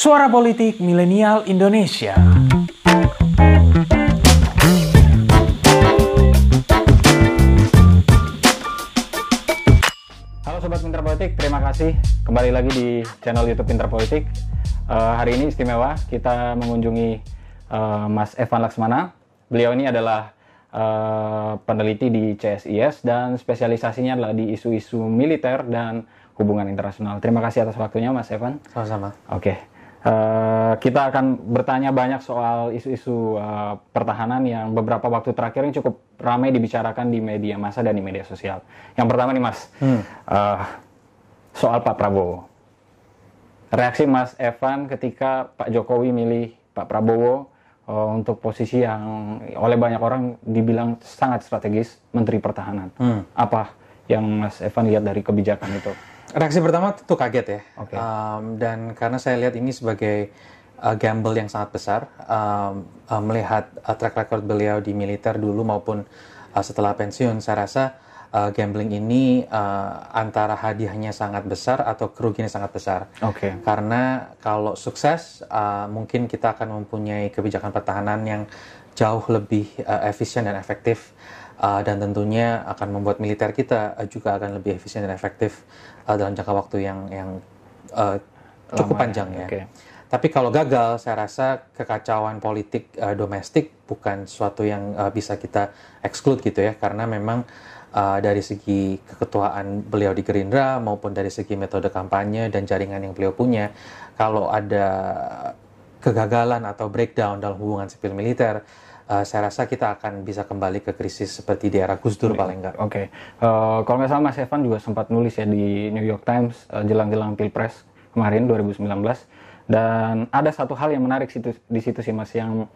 Suara Politik Milenial Indonesia. Halo Sobat Pintar Politik, terima kasih kembali lagi di channel YouTube Pintar Politik. Uh, hari ini istimewa, kita mengunjungi uh, Mas Evan Laksmana. Beliau ini adalah uh, peneliti di CSIS dan spesialisasinya adalah di isu-isu militer dan hubungan internasional. Terima kasih atas waktunya Mas Evan. Sama-sama. Oke. Uh, kita akan bertanya banyak soal isu-isu uh, pertahanan yang beberapa waktu terakhir ini cukup ramai dibicarakan di media massa dan di media sosial. Yang pertama nih Mas, hmm. uh, soal Pak Prabowo. Reaksi Mas Evan ketika Pak Jokowi milih Pak Prabowo uh, untuk posisi yang oleh banyak orang dibilang sangat strategis, Menteri Pertahanan. Hmm. Apa yang Mas Evan lihat dari kebijakan itu? Reaksi pertama tentu kaget ya. Okay. Um, dan karena saya lihat ini sebagai uh, gamble yang sangat besar, um, uh, melihat uh, track record beliau di militer dulu maupun uh, setelah pensiun, saya rasa uh, gambling ini uh, antara hadiahnya sangat besar atau kerugiannya sangat besar. Oke. Okay. Karena kalau sukses, uh, mungkin kita akan mempunyai kebijakan pertahanan yang jauh lebih uh, efisien dan efektif uh, dan tentunya akan membuat militer kita uh, juga akan lebih efisien dan efektif uh, dalam jangka waktu yang yang uh, cukup Lama, panjang ya. Okay. Tapi kalau gagal, saya rasa kekacauan politik uh, domestik bukan sesuatu yang uh, bisa kita exclude gitu ya, karena memang uh, dari segi keketuaan beliau di Gerindra maupun dari segi metode kampanye dan jaringan yang beliau punya, kalau ada kegagalan atau breakdown dalam hubungan sipil militer, uh, saya rasa kita akan bisa kembali ke krisis seperti di era Gus Dur paling enggak. Oke, okay. uh, eh, kalau nggak salah Mas Evan juga sempat nulis ya di New York Times uh, jelang-jelang pilpres kemarin 2019 dan ada satu hal yang menarik situ, di situ sih Mas yang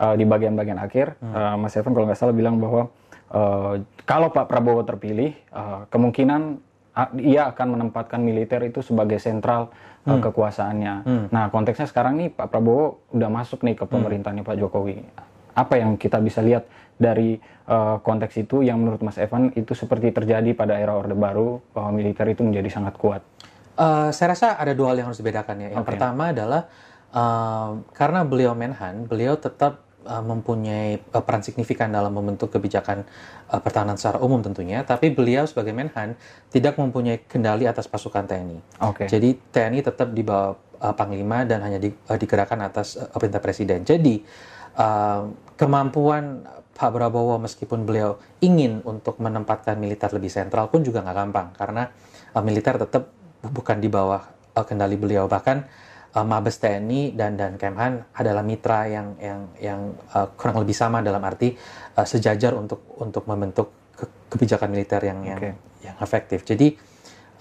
uh, di bagian-bagian akhir hmm. uh, Mas Evan kalau nggak salah bilang bahwa uh, kalau Pak Prabowo terpilih uh, kemungkinan ia akan menempatkan militer itu sebagai sentral uh, hmm. kekuasaannya. Hmm. Nah konteksnya sekarang nih Pak Prabowo udah masuk nih ke hmm. pemerintahnya hmm. Pak Jokowi apa yang kita bisa lihat dari uh, konteks itu yang menurut Mas Evan itu seperti terjadi pada era Orde Baru bahwa militer itu menjadi sangat kuat? Uh, saya rasa ada dua hal yang harus dibedakan ya. Yang okay. pertama adalah uh, karena beliau Menhan, beliau tetap uh, mempunyai uh, peran signifikan dalam membentuk kebijakan uh, pertahanan secara umum tentunya, tapi beliau sebagai Menhan tidak mempunyai kendali atas pasukan TNI. Okay. Jadi TNI tetap di bawah uh, Panglima dan hanya di, uh, digerakkan atas uh, perintah Presiden. Jadi uh, kemampuan Pak Prabowo meskipun beliau ingin untuk menempatkan militer lebih sentral pun juga nggak gampang karena uh, militer tetap bukan di bawah uh, kendali beliau bahkan uh, Mabes TNI dan dan Kemhan adalah mitra yang yang yang uh, kurang lebih sama dalam arti uh, sejajar untuk untuk membentuk ke kebijakan militer yang yang okay. yang efektif. Jadi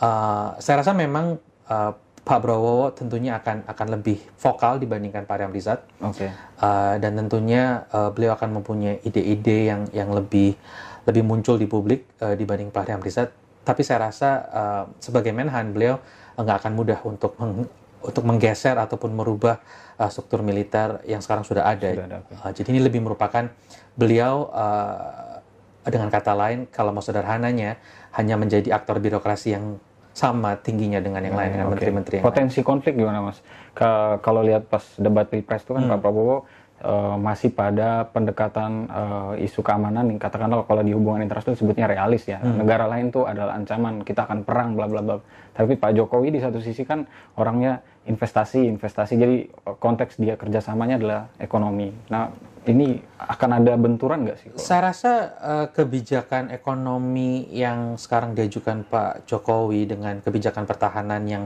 uh, saya rasa memang uh, Pak Prabowo tentunya akan akan lebih vokal dibandingkan Pak Rizat. Oke. Okay. Uh, dan tentunya uh, beliau akan mempunyai ide-ide yang yang lebih lebih muncul di publik uh, dibanding Pak Rizat. Tapi saya rasa uh, sebagai Menhan beliau nggak akan mudah untuk meng, untuk menggeser ataupun merubah uh, struktur militer yang sekarang sudah ada. Sudah ada okay. uh, jadi ini lebih merupakan beliau uh, dengan kata lain kalau mau sederhananya hanya menjadi aktor birokrasi yang sama tingginya dengan yang lain dengan menteri-menteri okay. Potensi lain. konflik gimana mas? Ke, kalau lihat pas debat pilpres itu kan hmm. Pak Prabowo uh, masih pada pendekatan uh, isu keamanan yang katakanlah kalau di hubungan internasional sebutnya realis ya. Hmm. Negara lain tuh adalah ancaman kita akan perang bla bla bla. Tapi Pak Jokowi di satu sisi kan orangnya investasi investasi jadi konteks dia kerjasamanya adalah ekonomi. Nah ini akan ada benturan nggak sih? Kalau? Saya rasa uh, kebijakan ekonomi yang sekarang diajukan Pak Jokowi dengan kebijakan pertahanan yang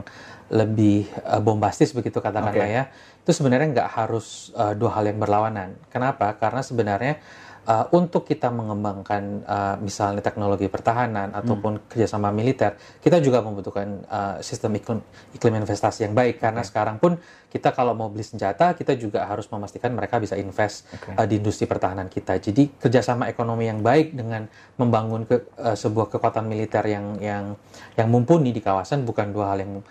lebih uh, bombastis begitu katakanlah okay. ya, itu sebenarnya nggak harus uh, dua hal yang berlawanan. Kenapa? Karena sebenarnya uh, untuk kita mengembangkan uh, misalnya teknologi pertahanan ataupun hmm. kerjasama militer, kita juga membutuhkan uh, sistem iklim, iklim investasi yang baik karena okay. sekarang pun kita kalau mau beli senjata kita juga harus memastikan mereka bisa invest okay. uh, di industri pertahanan kita. Jadi kerjasama ekonomi yang baik dengan membangun ke, uh, sebuah kekuatan militer yang yang yang mumpuni di kawasan bukan dua hal yang uh,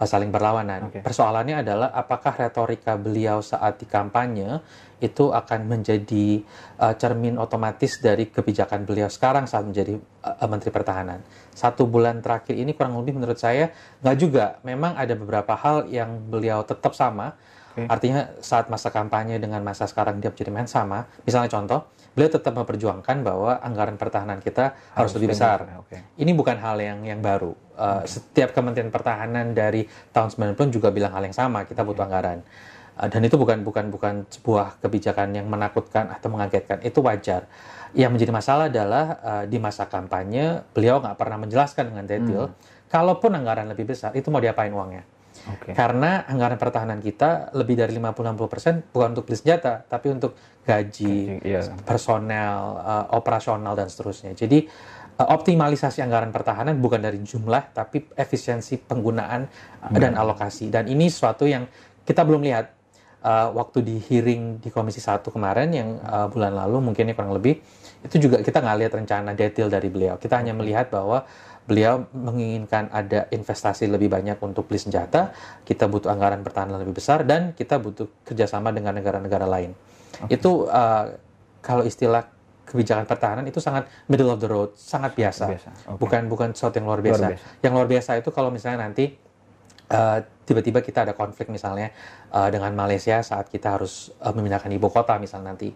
saling berlawanan. Okay. Persoalannya adalah apakah retorika beliau saat di kampanye itu akan menjadi uh, cermin otomatis dari kebijakan beliau sekarang saat menjadi uh, Menteri Pertahanan. Satu bulan terakhir ini kurang lebih menurut saya nggak juga. Memang ada beberapa hal yang beliau tetap sama. Okay. Artinya saat masa kampanye dengan masa sekarang dia menjadi main sama. Misalnya contoh, beliau tetap memperjuangkan bahwa anggaran pertahanan kita harus, harus lebih besar. Okay. Ini bukan hal yang yang baru. Uh, okay. Setiap Kementerian Pertahanan dari tahun 90 juga bilang hal yang sama. Kita butuh anggaran. Uh, dan itu bukan bukan bukan sebuah kebijakan yang menakutkan atau mengagetkan itu wajar yang menjadi masalah adalah uh, di masa kampanye beliau nggak pernah menjelaskan dengan detail hmm. kalaupun anggaran lebih besar itu mau diapain uangnya okay. karena anggaran pertahanan kita lebih dari 50-60% bukan untuk beli senjata tapi untuk gaji, gaji yeah. personel uh, operasional dan seterusnya jadi uh, optimalisasi anggaran pertahanan bukan dari jumlah tapi efisiensi penggunaan hmm. dan alokasi dan ini sesuatu yang kita belum lihat uh, waktu di hearing di Komisi 1 kemarin yang uh, bulan lalu mungkin ini kurang lebih itu juga kita nggak lihat rencana detail dari beliau. Kita hanya melihat bahwa beliau menginginkan ada investasi lebih banyak untuk beli senjata, kita butuh anggaran pertahanan lebih besar dan kita butuh kerjasama dengan negara-negara lain. Okay. Itu uh, kalau istilah kebijakan pertahanan itu sangat middle of the road, sangat biasa, biasa. Okay. bukan bukan sesuatu yang luar biasa. luar biasa. Yang luar biasa itu kalau misalnya nanti uh, tiba-tiba kita ada konflik misalnya uh, dengan Malaysia saat kita harus uh, memindahkan ibu kota misalnya nanti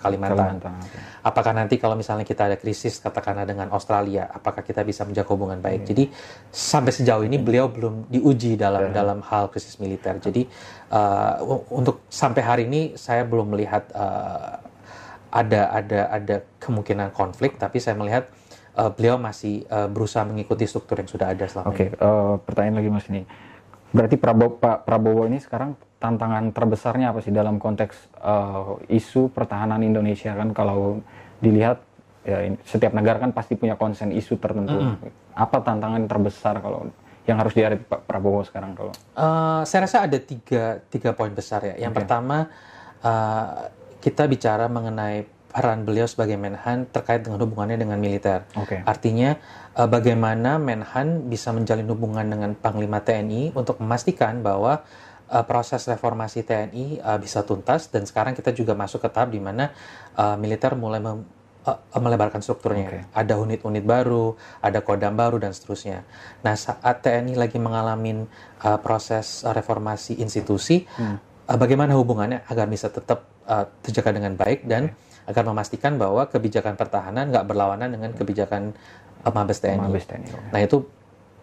Kalimantan. Kalimantan. Apakah nanti kalau misalnya kita ada krisis katakanlah dengan Australia, apakah kita bisa menjaga hubungan baik? Okay. Jadi sampai sejauh ini beliau belum diuji dalam yeah. dalam hal krisis militer. Jadi uh, untuk sampai hari ini saya belum melihat uh, ada ada ada kemungkinan konflik, tapi saya melihat uh, beliau masih uh, berusaha mengikuti struktur yang sudah ada selama okay. ini. Oke, uh, pertanyaan lagi Mas ini Berarti Prabowo, Pak Prabowo ini sekarang tantangan terbesarnya apa sih dalam konteks uh, isu pertahanan Indonesia kan kalau dilihat ya setiap negara kan pasti punya konsen isu tertentu. Mm -hmm. Apa tantangan terbesar kalau yang harus dihadapi Pak Prabowo sekarang kalau? Uh, saya rasa ada tiga tiga poin besar ya. Yang okay. pertama uh, kita bicara mengenai peran beliau sebagai Menhan terkait dengan hubungannya dengan militer. Okay. Artinya uh, bagaimana Menhan bisa menjalin hubungan dengan Panglima TNI untuk memastikan bahwa uh, proses reformasi TNI uh, bisa tuntas dan sekarang kita juga masuk ke tahap di mana uh, militer mulai mem uh, melebarkan strukturnya. Okay. Ada unit-unit baru, ada kodam baru dan seterusnya. Nah, saat TNI lagi mengalami uh, proses uh, reformasi institusi, hmm. uh, bagaimana hubungannya agar bisa tetap uh, terjaga dengan baik dan okay agar memastikan bahwa kebijakan pertahanan nggak berlawanan dengan kebijakan uh, Mabes TNI. Mabes TNI okay. Nah itu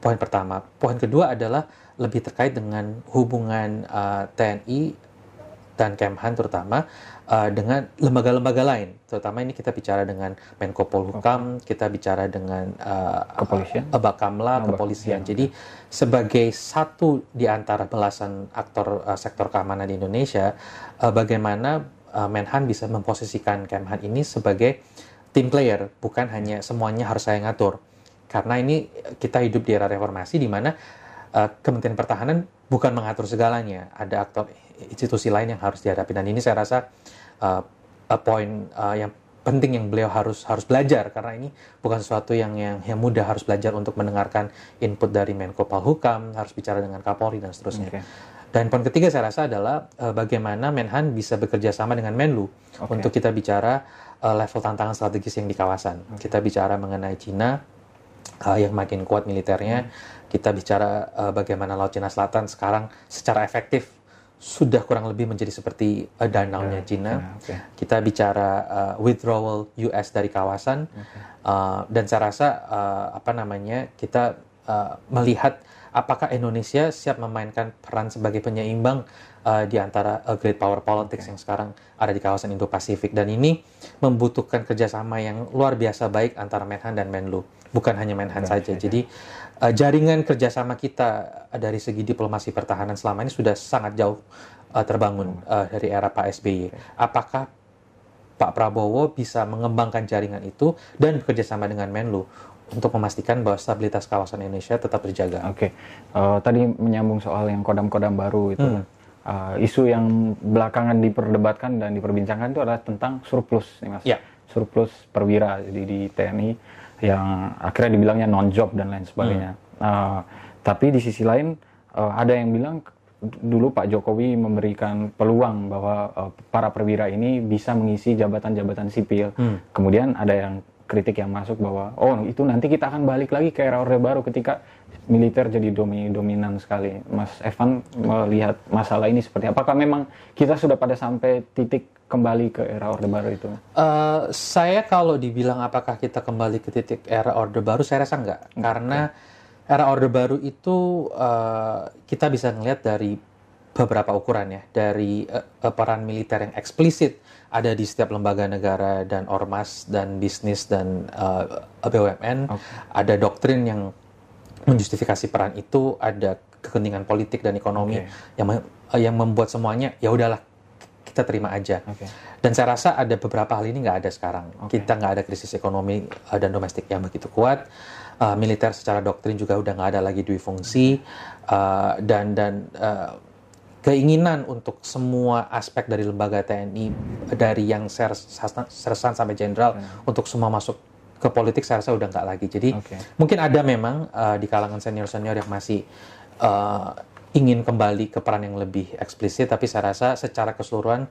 poin pertama. Poin kedua adalah lebih terkait dengan hubungan uh, TNI dan Kemhan terutama uh, dengan lembaga-lembaga lain. Terutama ini kita bicara dengan Menko Polhukam, kita bicara dengan uh, kepolisian, Bakamla, kepolisian. Jadi sebagai satu di antara belasan aktor uh, sektor keamanan di Indonesia, uh, bagaimana uh, Menhan bisa memposisikan Kemhan ini sebagai team player, bukan hanya semuanya harus saya ngatur. Karena ini kita hidup di era reformasi di mana uh, Kementerian Pertahanan bukan mengatur segalanya, ada aktor institusi lain yang harus dihadapi dan ini saya rasa uh, poin uh, yang penting yang beliau harus harus belajar karena ini bukan sesuatu yang yang, yang mudah harus belajar untuk mendengarkan input dari Menko Polhukam, harus bicara dengan Kapolri dan seterusnya. Okay. Dan poin ketiga saya rasa adalah uh, bagaimana Menhan bisa bekerja sama dengan Menlu okay. untuk kita bicara uh, level tantangan strategis yang di kawasan. Okay. Kita bicara mengenai Cina uh, yang makin kuat militernya. Hmm. Kita bicara uh, bagaimana Laut Cina Selatan sekarang secara efektif sudah kurang lebih menjadi seperti uh, danaunya yeah, Cina. Yeah, okay. Kita bicara uh, withdrawal US dari kawasan okay. uh, dan saya rasa uh, apa namanya kita uh, melihat apakah Indonesia siap memainkan peran sebagai penyeimbang uh, di antara uh, great power politics okay. yang sekarang ada di kawasan Indo-Pasifik dan ini membutuhkan kerjasama yang luar biasa baik antara Menhan dan Menlu bukan hanya Menhan Bukan saja. saja. Jadi uh, jaringan kerjasama kita dari segi diplomasi pertahanan selama ini sudah sangat jauh uh, terbangun uh, dari era Pak SBY. Apakah Pak Prabowo bisa mengembangkan jaringan itu dan bekerjasama dengan Menlu untuk memastikan bahwa stabilitas kawasan Indonesia tetap terjaga. Oke, okay. uh, tadi menyambung soal yang kodam-kodam baru itu, hmm. uh, isu yang belakangan diperdebatkan dan diperbincangkan itu adalah tentang surplus, nih mas. Yeah. Surplus perwira jadi di TNI yang akhirnya dibilangnya non job dan lain sebagainya. Hmm. Uh, tapi di sisi lain uh, ada yang bilang dulu Pak Jokowi memberikan peluang bahwa uh, para perwira ini bisa mengisi jabatan-jabatan sipil. Hmm. Kemudian ada yang kritik yang masuk bahwa oh itu nanti kita akan balik lagi ke era orde baru ketika militer jadi domi dominan sekali. Mas Evan melihat masalah ini seperti apakah memang kita sudah pada sampai titik kembali ke era orde baru itu? Uh, saya kalau dibilang apakah kita kembali ke titik era orde baru, saya rasa enggak, okay. karena era orde baru itu uh, kita bisa melihat dari beberapa ukuran ya dari uh, peran militer yang eksplisit ada di setiap lembaga negara dan ormas dan bisnis dan uh, BUMN okay. ada doktrin yang menjustifikasi peran itu ada kepentingan politik dan ekonomi okay. yang yang membuat semuanya ya udahlah kita terima aja okay. dan saya rasa ada beberapa hal ini nggak ada sekarang okay. kita nggak ada krisis ekonomi uh, dan domestik yang begitu kuat uh, militer secara doktrin juga udah nggak ada lagi dui fungsi uh, dan dan uh, keinginan untuk semua aspek dari lembaga TNI dari yang sersan sampai jenderal hmm. untuk semua masuk ke politik saya rasa udah nggak lagi jadi okay. mungkin ada memang uh, di kalangan senior senior yang masih uh, ingin kembali ke peran yang lebih eksplisit tapi saya rasa secara keseluruhan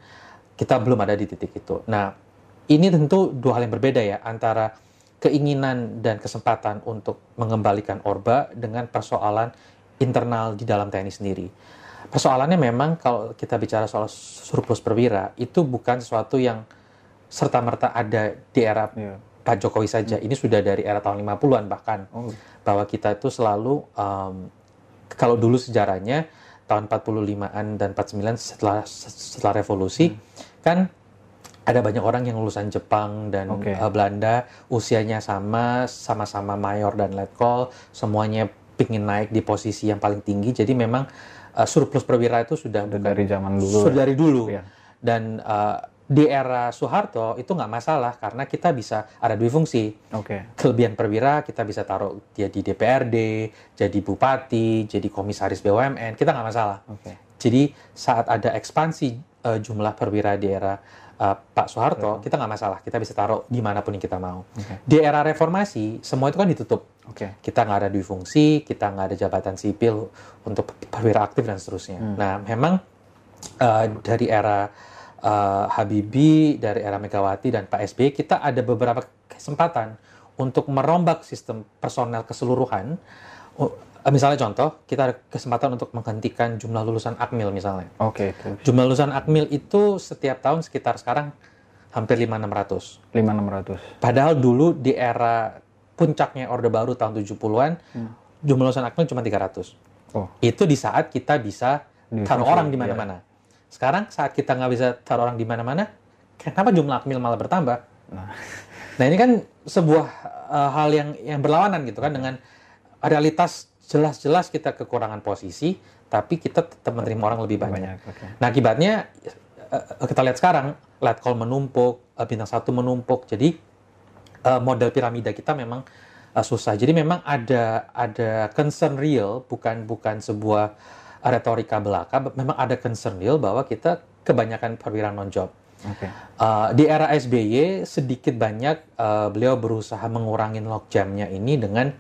kita belum ada di titik itu nah ini tentu dua hal yang berbeda ya antara keinginan dan kesempatan untuk mengembalikan Orba dengan persoalan internal di dalam TNI sendiri. Persoalannya memang kalau kita bicara soal surplus perwira itu bukan sesuatu yang serta-merta ada di era yeah. Pak Jokowi saja. Hmm. Ini sudah dari era tahun 50-an bahkan. Oh. Bahwa kita itu selalu um, kalau dulu sejarahnya tahun 45-an dan 49 setelah setelah revolusi hmm. kan ada banyak orang yang lulusan Jepang dan okay. uh, Belanda, usianya sama, sama-sama mayor dan letkol, semuanya pingin naik di posisi yang paling tinggi. Jadi memang uh, surplus perwira itu sudah, sudah dari zaman dulu. Sudah dari dulu. Ya. Dan uh, di era Soeharto itu nggak masalah karena kita bisa ada dua fungsi. Okay. Kelebihan perwira kita bisa taruh dia di DPRD, jadi bupati, jadi komisaris BUMN, kita nggak masalah. Okay. Jadi saat ada ekspansi uh, jumlah perwira di era uh, Pak Soeharto, kita nggak masalah, kita bisa taruh di mana pun yang kita mau. Okay. Di era reformasi, semua itu kan ditutup. Okay. Kita nggak ada fungsi, kita nggak ada jabatan sipil untuk perwira aktif dan seterusnya. Hmm. Nah, memang uh, dari era uh, Habibie, dari era Megawati dan Pak SBY, kita ada beberapa kesempatan untuk merombak sistem personel keseluruhan Eh, misalnya contoh, kita ada kesempatan untuk menghentikan jumlah lulusan akmil misalnya. Oke. Okay, jumlah lulusan akmil itu setiap tahun sekitar sekarang hampir 5600. 5600. Padahal dulu di era puncaknya Orde Baru tahun 70-an, hmm. jumlah lulusan akmil cuma 300. Oh. Itu di saat kita bisa taruh orang di mana-mana. Ya. Sekarang saat kita nggak bisa taruh orang di mana-mana, kenapa jumlah akmil malah bertambah? Nah, nah ini kan sebuah uh, hal yang yang berlawanan gitu kan dengan realitas jelas-jelas kita kekurangan posisi, tapi kita tetap menerima orang lebih banyak. banyak okay. Nah akibatnya eh, kita lihat sekarang, call menumpuk, eh, bintang satu menumpuk, jadi eh, model piramida kita memang susah. Jadi memang ada ada concern real, bukan bukan sebuah retorika belaka, memang ada concern real bahwa kita kebanyakan perwira non job. Okay. Uh, di era SBY sedikit banyak uh, beliau berusaha mengurangi logjamnya ini dengan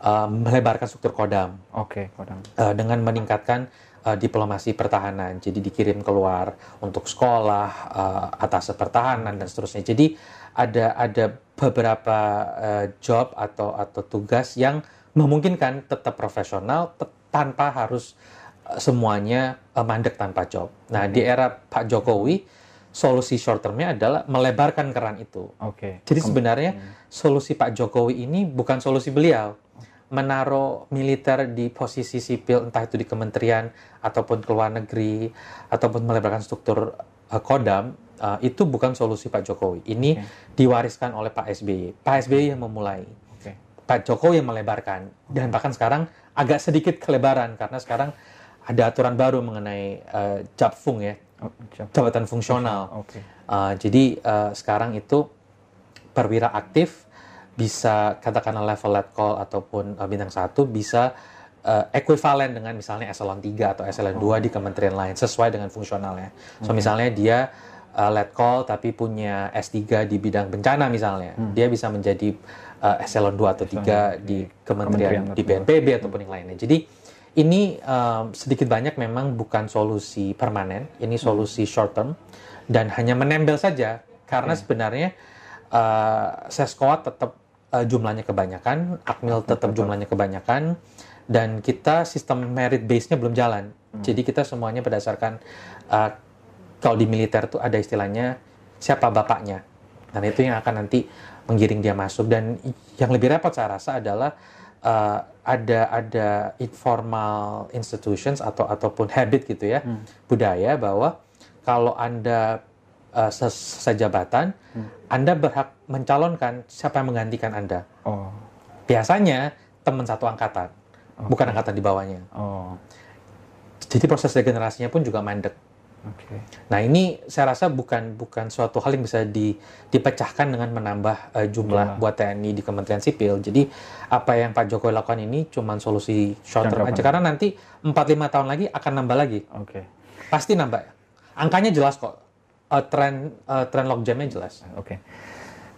uh, melebarkan struktur kodam. Oke, okay, kodam. Uh, dengan meningkatkan uh, diplomasi pertahanan. Jadi dikirim keluar untuk sekolah, uh, atas pertahanan dan seterusnya. Jadi ada ada beberapa uh, job atau atau tugas yang memungkinkan tetap profesional tanpa harus semuanya uh, mandek tanpa job. Nah, okay. di era Pak Jokowi solusi short termnya adalah melebarkan keran itu. Oke. Okay. Jadi sebenarnya hmm. solusi Pak Jokowi ini bukan solusi beliau menaruh militer di posisi sipil entah itu di kementerian ataupun ke luar negeri ataupun melebarkan struktur uh, kodam uh, itu bukan solusi Pak Jokowi. Ini okay. diwariskan oleh Pak SBY. Pak SBY yang memulai. Okay. Pak Jokowi yang melebarkan dan bahkan sekarang agak sedikit kelebaran karena sekarang ada aturan baru mengenai uh, Japfung ya. Oh, jabatan fungsional. Okay. Uh, jadi uh, sekarang itu perwira aktif bisa katakanlah level call ataupun uh, bintang satu bisa uh, ekuivalen dengan misalnya eselon 3 atau eselon 2 di kementerian lain sesuai dengan fungsionalnya. So okay. misalnya dia uh, let call tapi punya S3 di bidang bencana misalnya, hmm. dia bisa menjadi uh, eselon 2 atau 3 di kementerian, kementerian di BNPB ataupun yang lainnya. Jadi ini um, sedikit banyak memang bukan solusi permanen, ini solusi short term dan hanya menempel saja. Karena sebenarnya uh, seskoat tetap uh, jumlahnya kebanyakan, akmil tetap jumlahnya kebanyakan dan kita sistem merit base-nya belum jalan. Jadi kita semuanya berdasarkan uh, kalau di militer tuh ada istilahnya siapa bapaknya. Dan itu yang akan nanti menggiring dia masuk. Dan yang lebih repot saya rasa adalah uh, ada ada informal institutions atau ataupun habit gitu ya hmm. budaya bahwa kalau anda uh, selesai jabatan hmm. anda berhak mencalonkan siapa yang menggantikan anda oh. biasanya teman satu angkatan okay. bukan angkatan di bawahnya oh. jadi proses regenerasinya pun juga mandek Okay. Nah ini saya rasa bukan bukan suatu hal yang bisa di, dipecahkan dengan menambah uh, jumlah yeah. buat TNI di Kementerian Sipil. Jadi apa yang Pak Jokowi lakukan ini cuma solusi short term aja karena nanti 4-5 tahun lagi akan nambah lagi. Oke. Okay. Pasti nambah. Angkanya jelas kok. Uh, tren uh, tren logjamnya jelas. Oke. Okay.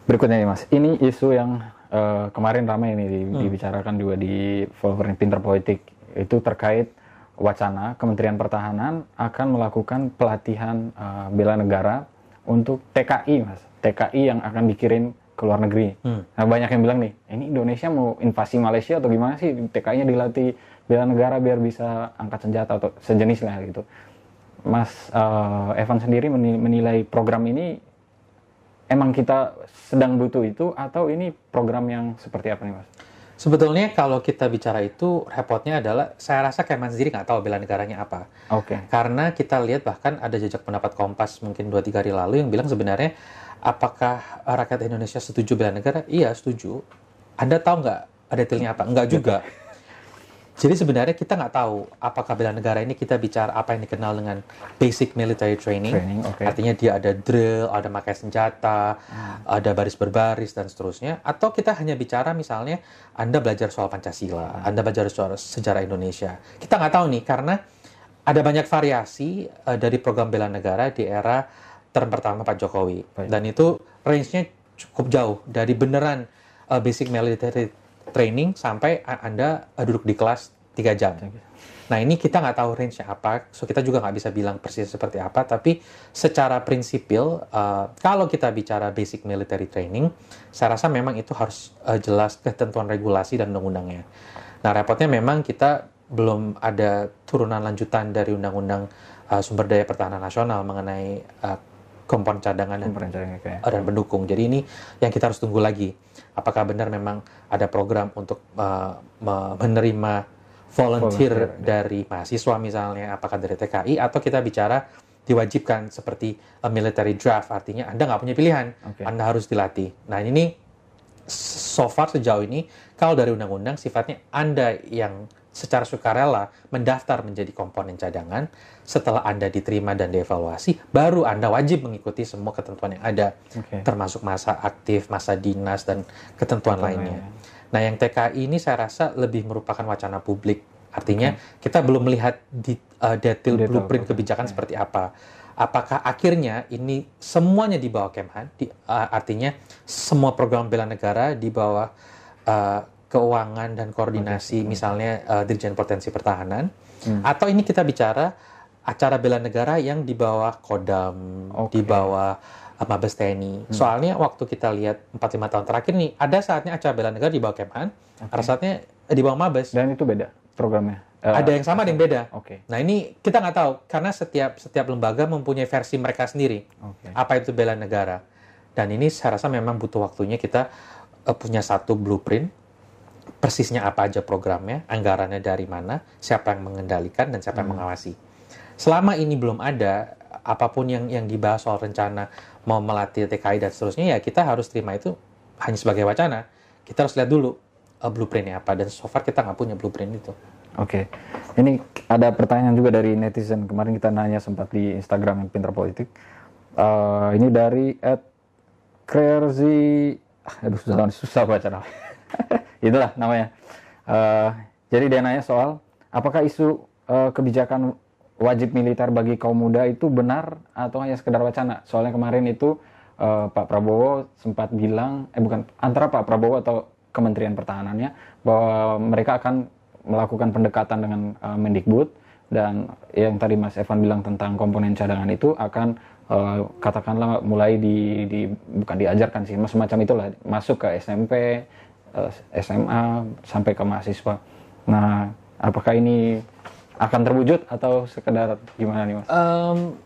Berikutnya nih Mas. Ini isu yang uh, kemarin ramai ini di, hmm. dibicarakan juga di Wolverine Pinter Politik itu terkait wacana Kementerian Pertahanan akan melakukan pelatihan uh, bela negara untuk TKI, mas. TKI yang akan dikirim ke luar negeri. Hmm. Nah, banyak yang bilang nih, ini Indonesia mau invasi Malaysia atau gimana sih? TKI-nya dilatih bela negara biar bisa angkat senjata atau sejenis lah gitu. Mas uh, Evan sendiri menilai program ini emang kita sedang butuh itu atau ini program yang seperti apa nih, mas? Sebetulnya kalau kita bicara itu repotnya adalah saya rasa Kemen sendiri nggak tahu bela negaranya apa. Oke. Okay. Karena kita lihat bahkan ada jejak pendapat Kompas mungkin dua tiga hari lalu yang bilang sebenarnya apakah rakyat Indonesia setuju bela negara? Iya setuju. Anda tahu nggak detailnya apa? Enggak juga. Jadi sebenarnya kita nggak tahu apakah bela negara ini kita bicara apa yang dikenal dengan basic military training. training okay. Artinya dia ada drill, ada pakai senjata, hmm. ada baris berbaris dan seterusnya. Atau kita hanya bicara misalnya Anda belajar soal Pancasila, hmm. Anda belajar soal sejarah Indonesia. Kita nggak tahu nih karena ada banyak variasi uh, dari program bela negara di era term pertama Pak Jokowi. Baik. Dan itu range-nya cukup jauh dari beneran uh, basic military training sampai Anda uh, duduk di kelas 3 jam. Nah ini kita nggak tahu range-nya apa, so kita juga nggak bisa bilang persis seperti apa, tapi secara prinsipil, uh, kalau kita bicara basic military training, saya rasa memang itu harus uh, jelas ketentuan regulasi dan undang-undangnya. Nah repotnya memang kita belum ada turunan lanjutan dari undang-undang uh, sumber daya pertahanan nasional mengenai uh, kompon cadangan dan, okay. dan pendukung. Jadi ini yang kita harus tunggu lagi. Apakah benar memang ada program untuk uh, menerima volunteer, volunteer ya. dari mahasiswa misalnya, apakah dari TKI atau kita bicara diwajibkan seperti a military draft, artinya Anda nggak punya pilihan, okay. Anda harus dilatih. Nah ini so far sejauh ini kalau dari undang-undang sifatnya Anda yang secara sukarela mendaftar menjadi komponen cadangan, setelah Anda diterima dan dievaluasi, baru Anda wajib mengikuti semua ketentuan yang ada, okay. termasuk masa aktif, masa dinas, dan ketentuan lainnya. Ya. Nah, yang TKI ini saya rasa lebih merupakan wacana publik. Artinya, okay. kita belum melihat di, uh, detail, detail blueprint kebijakan okay. seperti apa. Apakah akhirnya ini semuanya di bawah Kemhan, di, uh, artinya semua program bela negara di bawah uh, keuangan dan koordinasi okay. misalnya uh, Dirjen Potensi Pertahanan hmm. atau ini kita bicara acara bela negara yang di bawah Kodam, okay. di bawah Mabes TNI. Hmm. Soalnya waktu kita lihat 4 5 tahun terakhir nih ada saatnya acara bela negara di bawah Kemhan, okay. ada saatnya di bawah Mabes. Dan itu beda programnya. Uh, ada yang sama, ada yang beda. Oke. Okay. Nah ini kita nggak tahu karena setiap setiap lembaga mempunyai versi mereka sendiri. Okay. Apa itu bela negara? Dan ini saya rasa memang butuh waktunya kita uh, punya satu blueprint persisnya apa aja programnya, anggarannya dari mana, siapa yang mengendalikan dan siapa hmm. yang mengawasi. Selama ini belum ada apa pun yang yang dibahas soal rencana mau melatih TKI dan seterusnya ya kita harus terima itu hanya sebagai wacana. Kita harus lihat dulu uh, blueprintnya apa dan so far kita nggak punya blueprint itu. Oke, okay. ini ada pertanyaan juga dari netizen kemarin kita nanya sempat di Instagram pinter politik. Uh, ini dari at Krerzi, aduh susah, susah baca namanya. itulah namanya. Uh, jadi dia nanya soal apakah isu uh, kebijakan wajib militer bagi kaum muda itu benar atau hanya sekedar wacana? Soalnya kemarin itu uh, Pak Prabowo sempat bilang, eh bukan antara Pak Prabowo atau Kementerian Pertahanannya bahwa mereka akan melakukan pendekatan dengan uh, Mendikbud dan yang tadi Mas Evan bilang tentang komponen cadangan itu akan uh, katakanlah mulai di, di bukan diajarkan sih semacam itulah masuk ke SMP uh, SMA sampai ke mahasiswa nah apakah ini akan terwujud atau sekedar gimana nih mas? Um,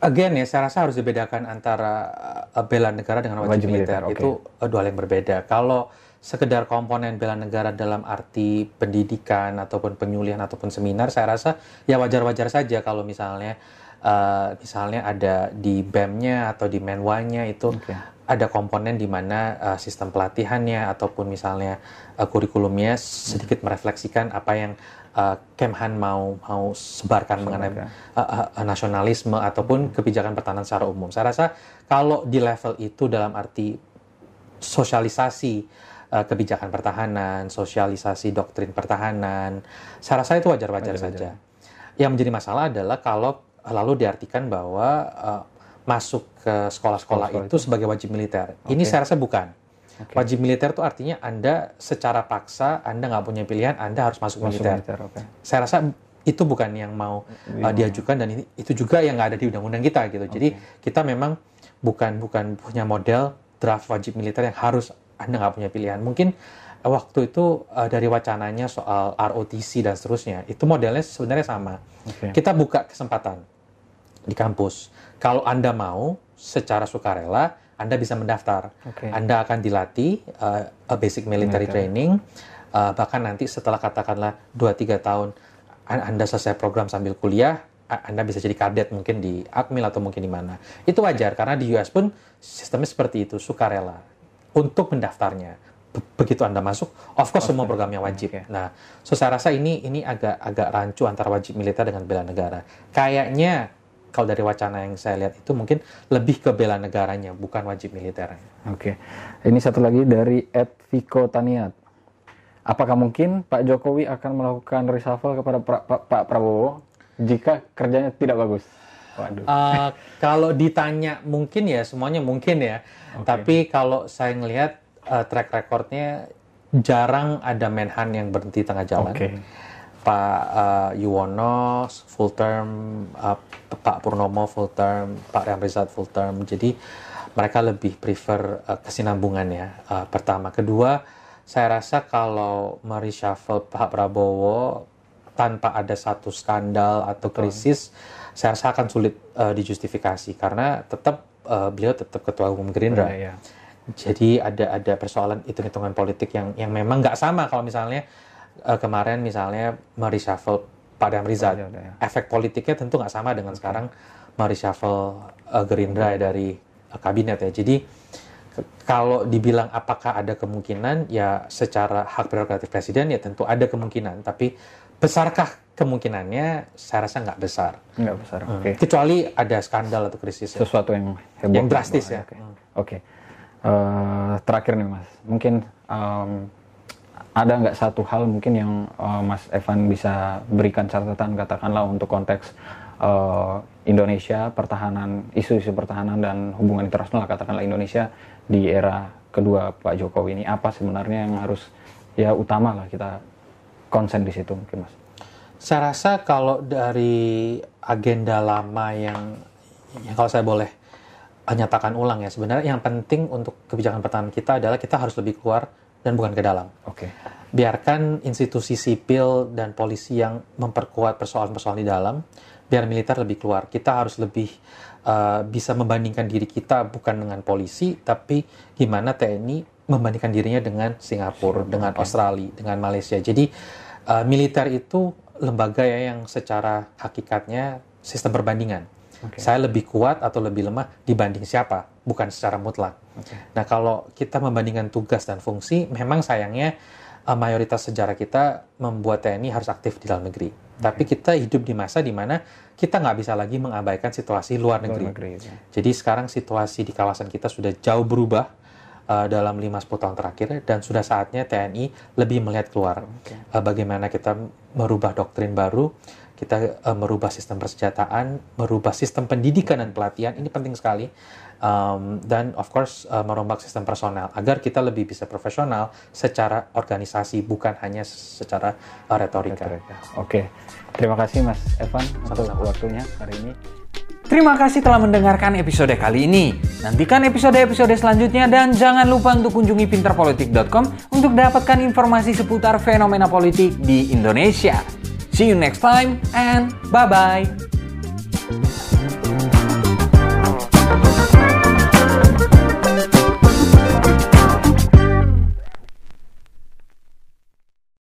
again ya saya rasa harus dibedakan antara uh, bela negara dengan wajib, wajib militer, militer. Okay. itu uh, dua hal yang berbeda kalau sekedar komponen bela negara dalam arti pendidikan ataupun penyuluhan ataupun seminar saya rasa ya wajar-wajar saja kalau misalnya uh, misalnya ada di BEM-nya atau di Menwa-nya itu okay. ada komponen di mana uh, sistem pelatihannya ataupun misalnya uh, kurikulumnya sedikit merefleksikan apa yang uh, Kemhan mau mau sebarkan mengenai uh, uh, nasionalisme ataupun kebijakan pertahanan secara umum. Saya rasa kalau di level itu dalam arti sosialisasi uh, kebijakan pertahanan, sosialisasi doktrin pertahanan. Saya rasa itu wajar-wajar saja. Yang menjadi masalah adalah kalau lalu diartikan bahwa uh, masuk ke sekolah-sekolah itu, itu sebagai wajib militer. Okay. Ini saya rasa bukan. Okay. Wajib militer itu artinya Anda secara paksa, Anda nggak punya pilihan, Anda harus masuk, masuk militer. militer okay. Saya rasa itu bukan yang mau uh, diajukan dan ini, itu juga yang nggak ada di undang-undang kita gitu. Okay. Jadi kita memang bukan bukan punya model draft wajib militer yang harus anda nggak punya pilihan. Mungkin uh, waktu itu uh, dari wacananya soal ROTC dan seterusnya, itu modelnya sebenarnya sama. Okay. Kita buka kesempatan di kampus. Kalau Anda mau secara sukarela, Anda bisa mendaftar. Okay. Anda akan dilatih uh, basic military Militer. training, uh, bahkan nanti setelah katakanlah 2-3 tahun Anda selesai program sambil kuliah, anda bisa jadi kadet mungkin di Akmil atau mungkin di mana. Itu wajar karena di US pun sistemnya seperti itu, sukarela untuk mendaftarnya. Begitu Anda masuk, of course okay. semua programnya wajib. Okay. Nah, so saya rasa ini ini agak agak rancu antara wajib militer dengan bela negara. Kayaknya kalau dari wacana yang saya lihat itu mungkin lebih ke bela negaranya, bukan wajib militernya. Oke. Okay. Ini satu lagi dari Ed Viko Taniat. Apakah mungkin Pak Jokowi akan melakukan reshuffle kepada pra, Pak, Pak Prabowo jika kerjanya tidak bagus? Waduh. Uh, kalau ditanya mungkin ya semuanya mungkin ya. Okay. Tapi kalau saya ngelihat uh, track recordnya jarang ada Menhan yang berhenti tengah jalan. Okay. Pak uh, Yuwono full term, uh, Pak Purnomo full term, Pak Ramrizat full term. Jadi mereka lebih prefer uh, kesinambungan ya. Uh, pertama, kedua, saya rasa kalau mereshuffle Pak Prabowo tanpa ada satu skandal atau krisis, saya rasa akan sulit uh, dijustifikasi karena tetap uh, beliau tetap ketua umum Gerindra. Oh, iya. Jadi ada ada persoalan hitung-hitungan politik yang yang memang nggak sama kalau misalnya uh, kemarin misalnya mereshuffle Pak Damrizat. Oh, iya. Efek politiknya tentu nggak sama dengan sekarang mereshuffle uh, Gerindra dari uh, kabinet ya. Jadi kalau dibilang apakah ada kemungkinan ya secara hak prerogatif presiden ya tentu ada kemungkinan tapi besarkah kemungkinannya saya rasa nggak besar. Nggak besar. Hmm. Oke. Okay. Kecuali ada skandal atau krisis. Ya. Sesuatu yang heboh. Yang drastis ya. Oke. Okay. Okay. Uh, eh, terakhir nih mas, mungkin um, ada nggak satu hal mungkin yang uh, Mas Evan bisa berikan catatan katakanlah untuk konteks uh, Indonesia pertahanan isu-isu pertahanan dan hubungan internasional katakanlah Indonesia di era kedua Pak Jokowi ini apa sebenarnya yang harus ya utama lah kita konsen di situ mungkin Mas. Saya rasa kalau dari agenda lama yang, yang kalau saya boleh nyatakan ulang ya, sebenarnya yang penting untuk kebijakan pertahanan kita adalah kita harus lebih keluar dan bukan ke dalam. Oke. Okay. Biarkan institusi sipil dan polisi yang memperkuat persoalan-persoalan di dalam, biar militer lebih keluar. Kita harus lebih uh, bisa membandingkan diri kita bukan dengan polisi, tapi gimana TNI membandingkan dirinya dengan Singapura, Singapura dengan okay. Australia, dengan Malaysia. Jadi uh, militer itu lembaga ya yang secara hakikatnya sistem perbandingan. Okay. Saya lebih kuat atau lebih lemah dibanding siapa, bukan secara mutlak. Okay. Nah, kalau kita membandingkan tugas dan fungsi, memang sayangnya uh, mayoritas sejarah kita membuat TNI harus aktif di dalam negeri. Okay. Tapi kita hidup di masa di mana kita nggak bisa lagi mengabaikan situasi luar negeri. Luar negeri ya. Jadi sekarang situasi di kawasan kita sudah jauh berubah uh, dalam 5-10 tahun terakhir dan sudah saatnya TNI lebih melihat keluar okay. uh, eh, bagaimana kita merubah doktrin baru kita uh, merubah sistem persenjataan merubah sistem pendidikan dan pelatihan ini penting sekali um, dan of course uh, merombak sistem personal agar kita lebih bisa profesional secara organisasi bukan hanya secara uh, retorika. retorika. Oke, terima kasih Mas Evan untuk waktunya hari ini. Terima kasih telah mendengarkan episode kali ini. Nantikan episode-episode selanjutnya dan jangan lupa untuk kunjungi pinterpolitik.com untuk dapatkan informasi seputar fenomena politik di Indonesia. See you next time and bye-bye.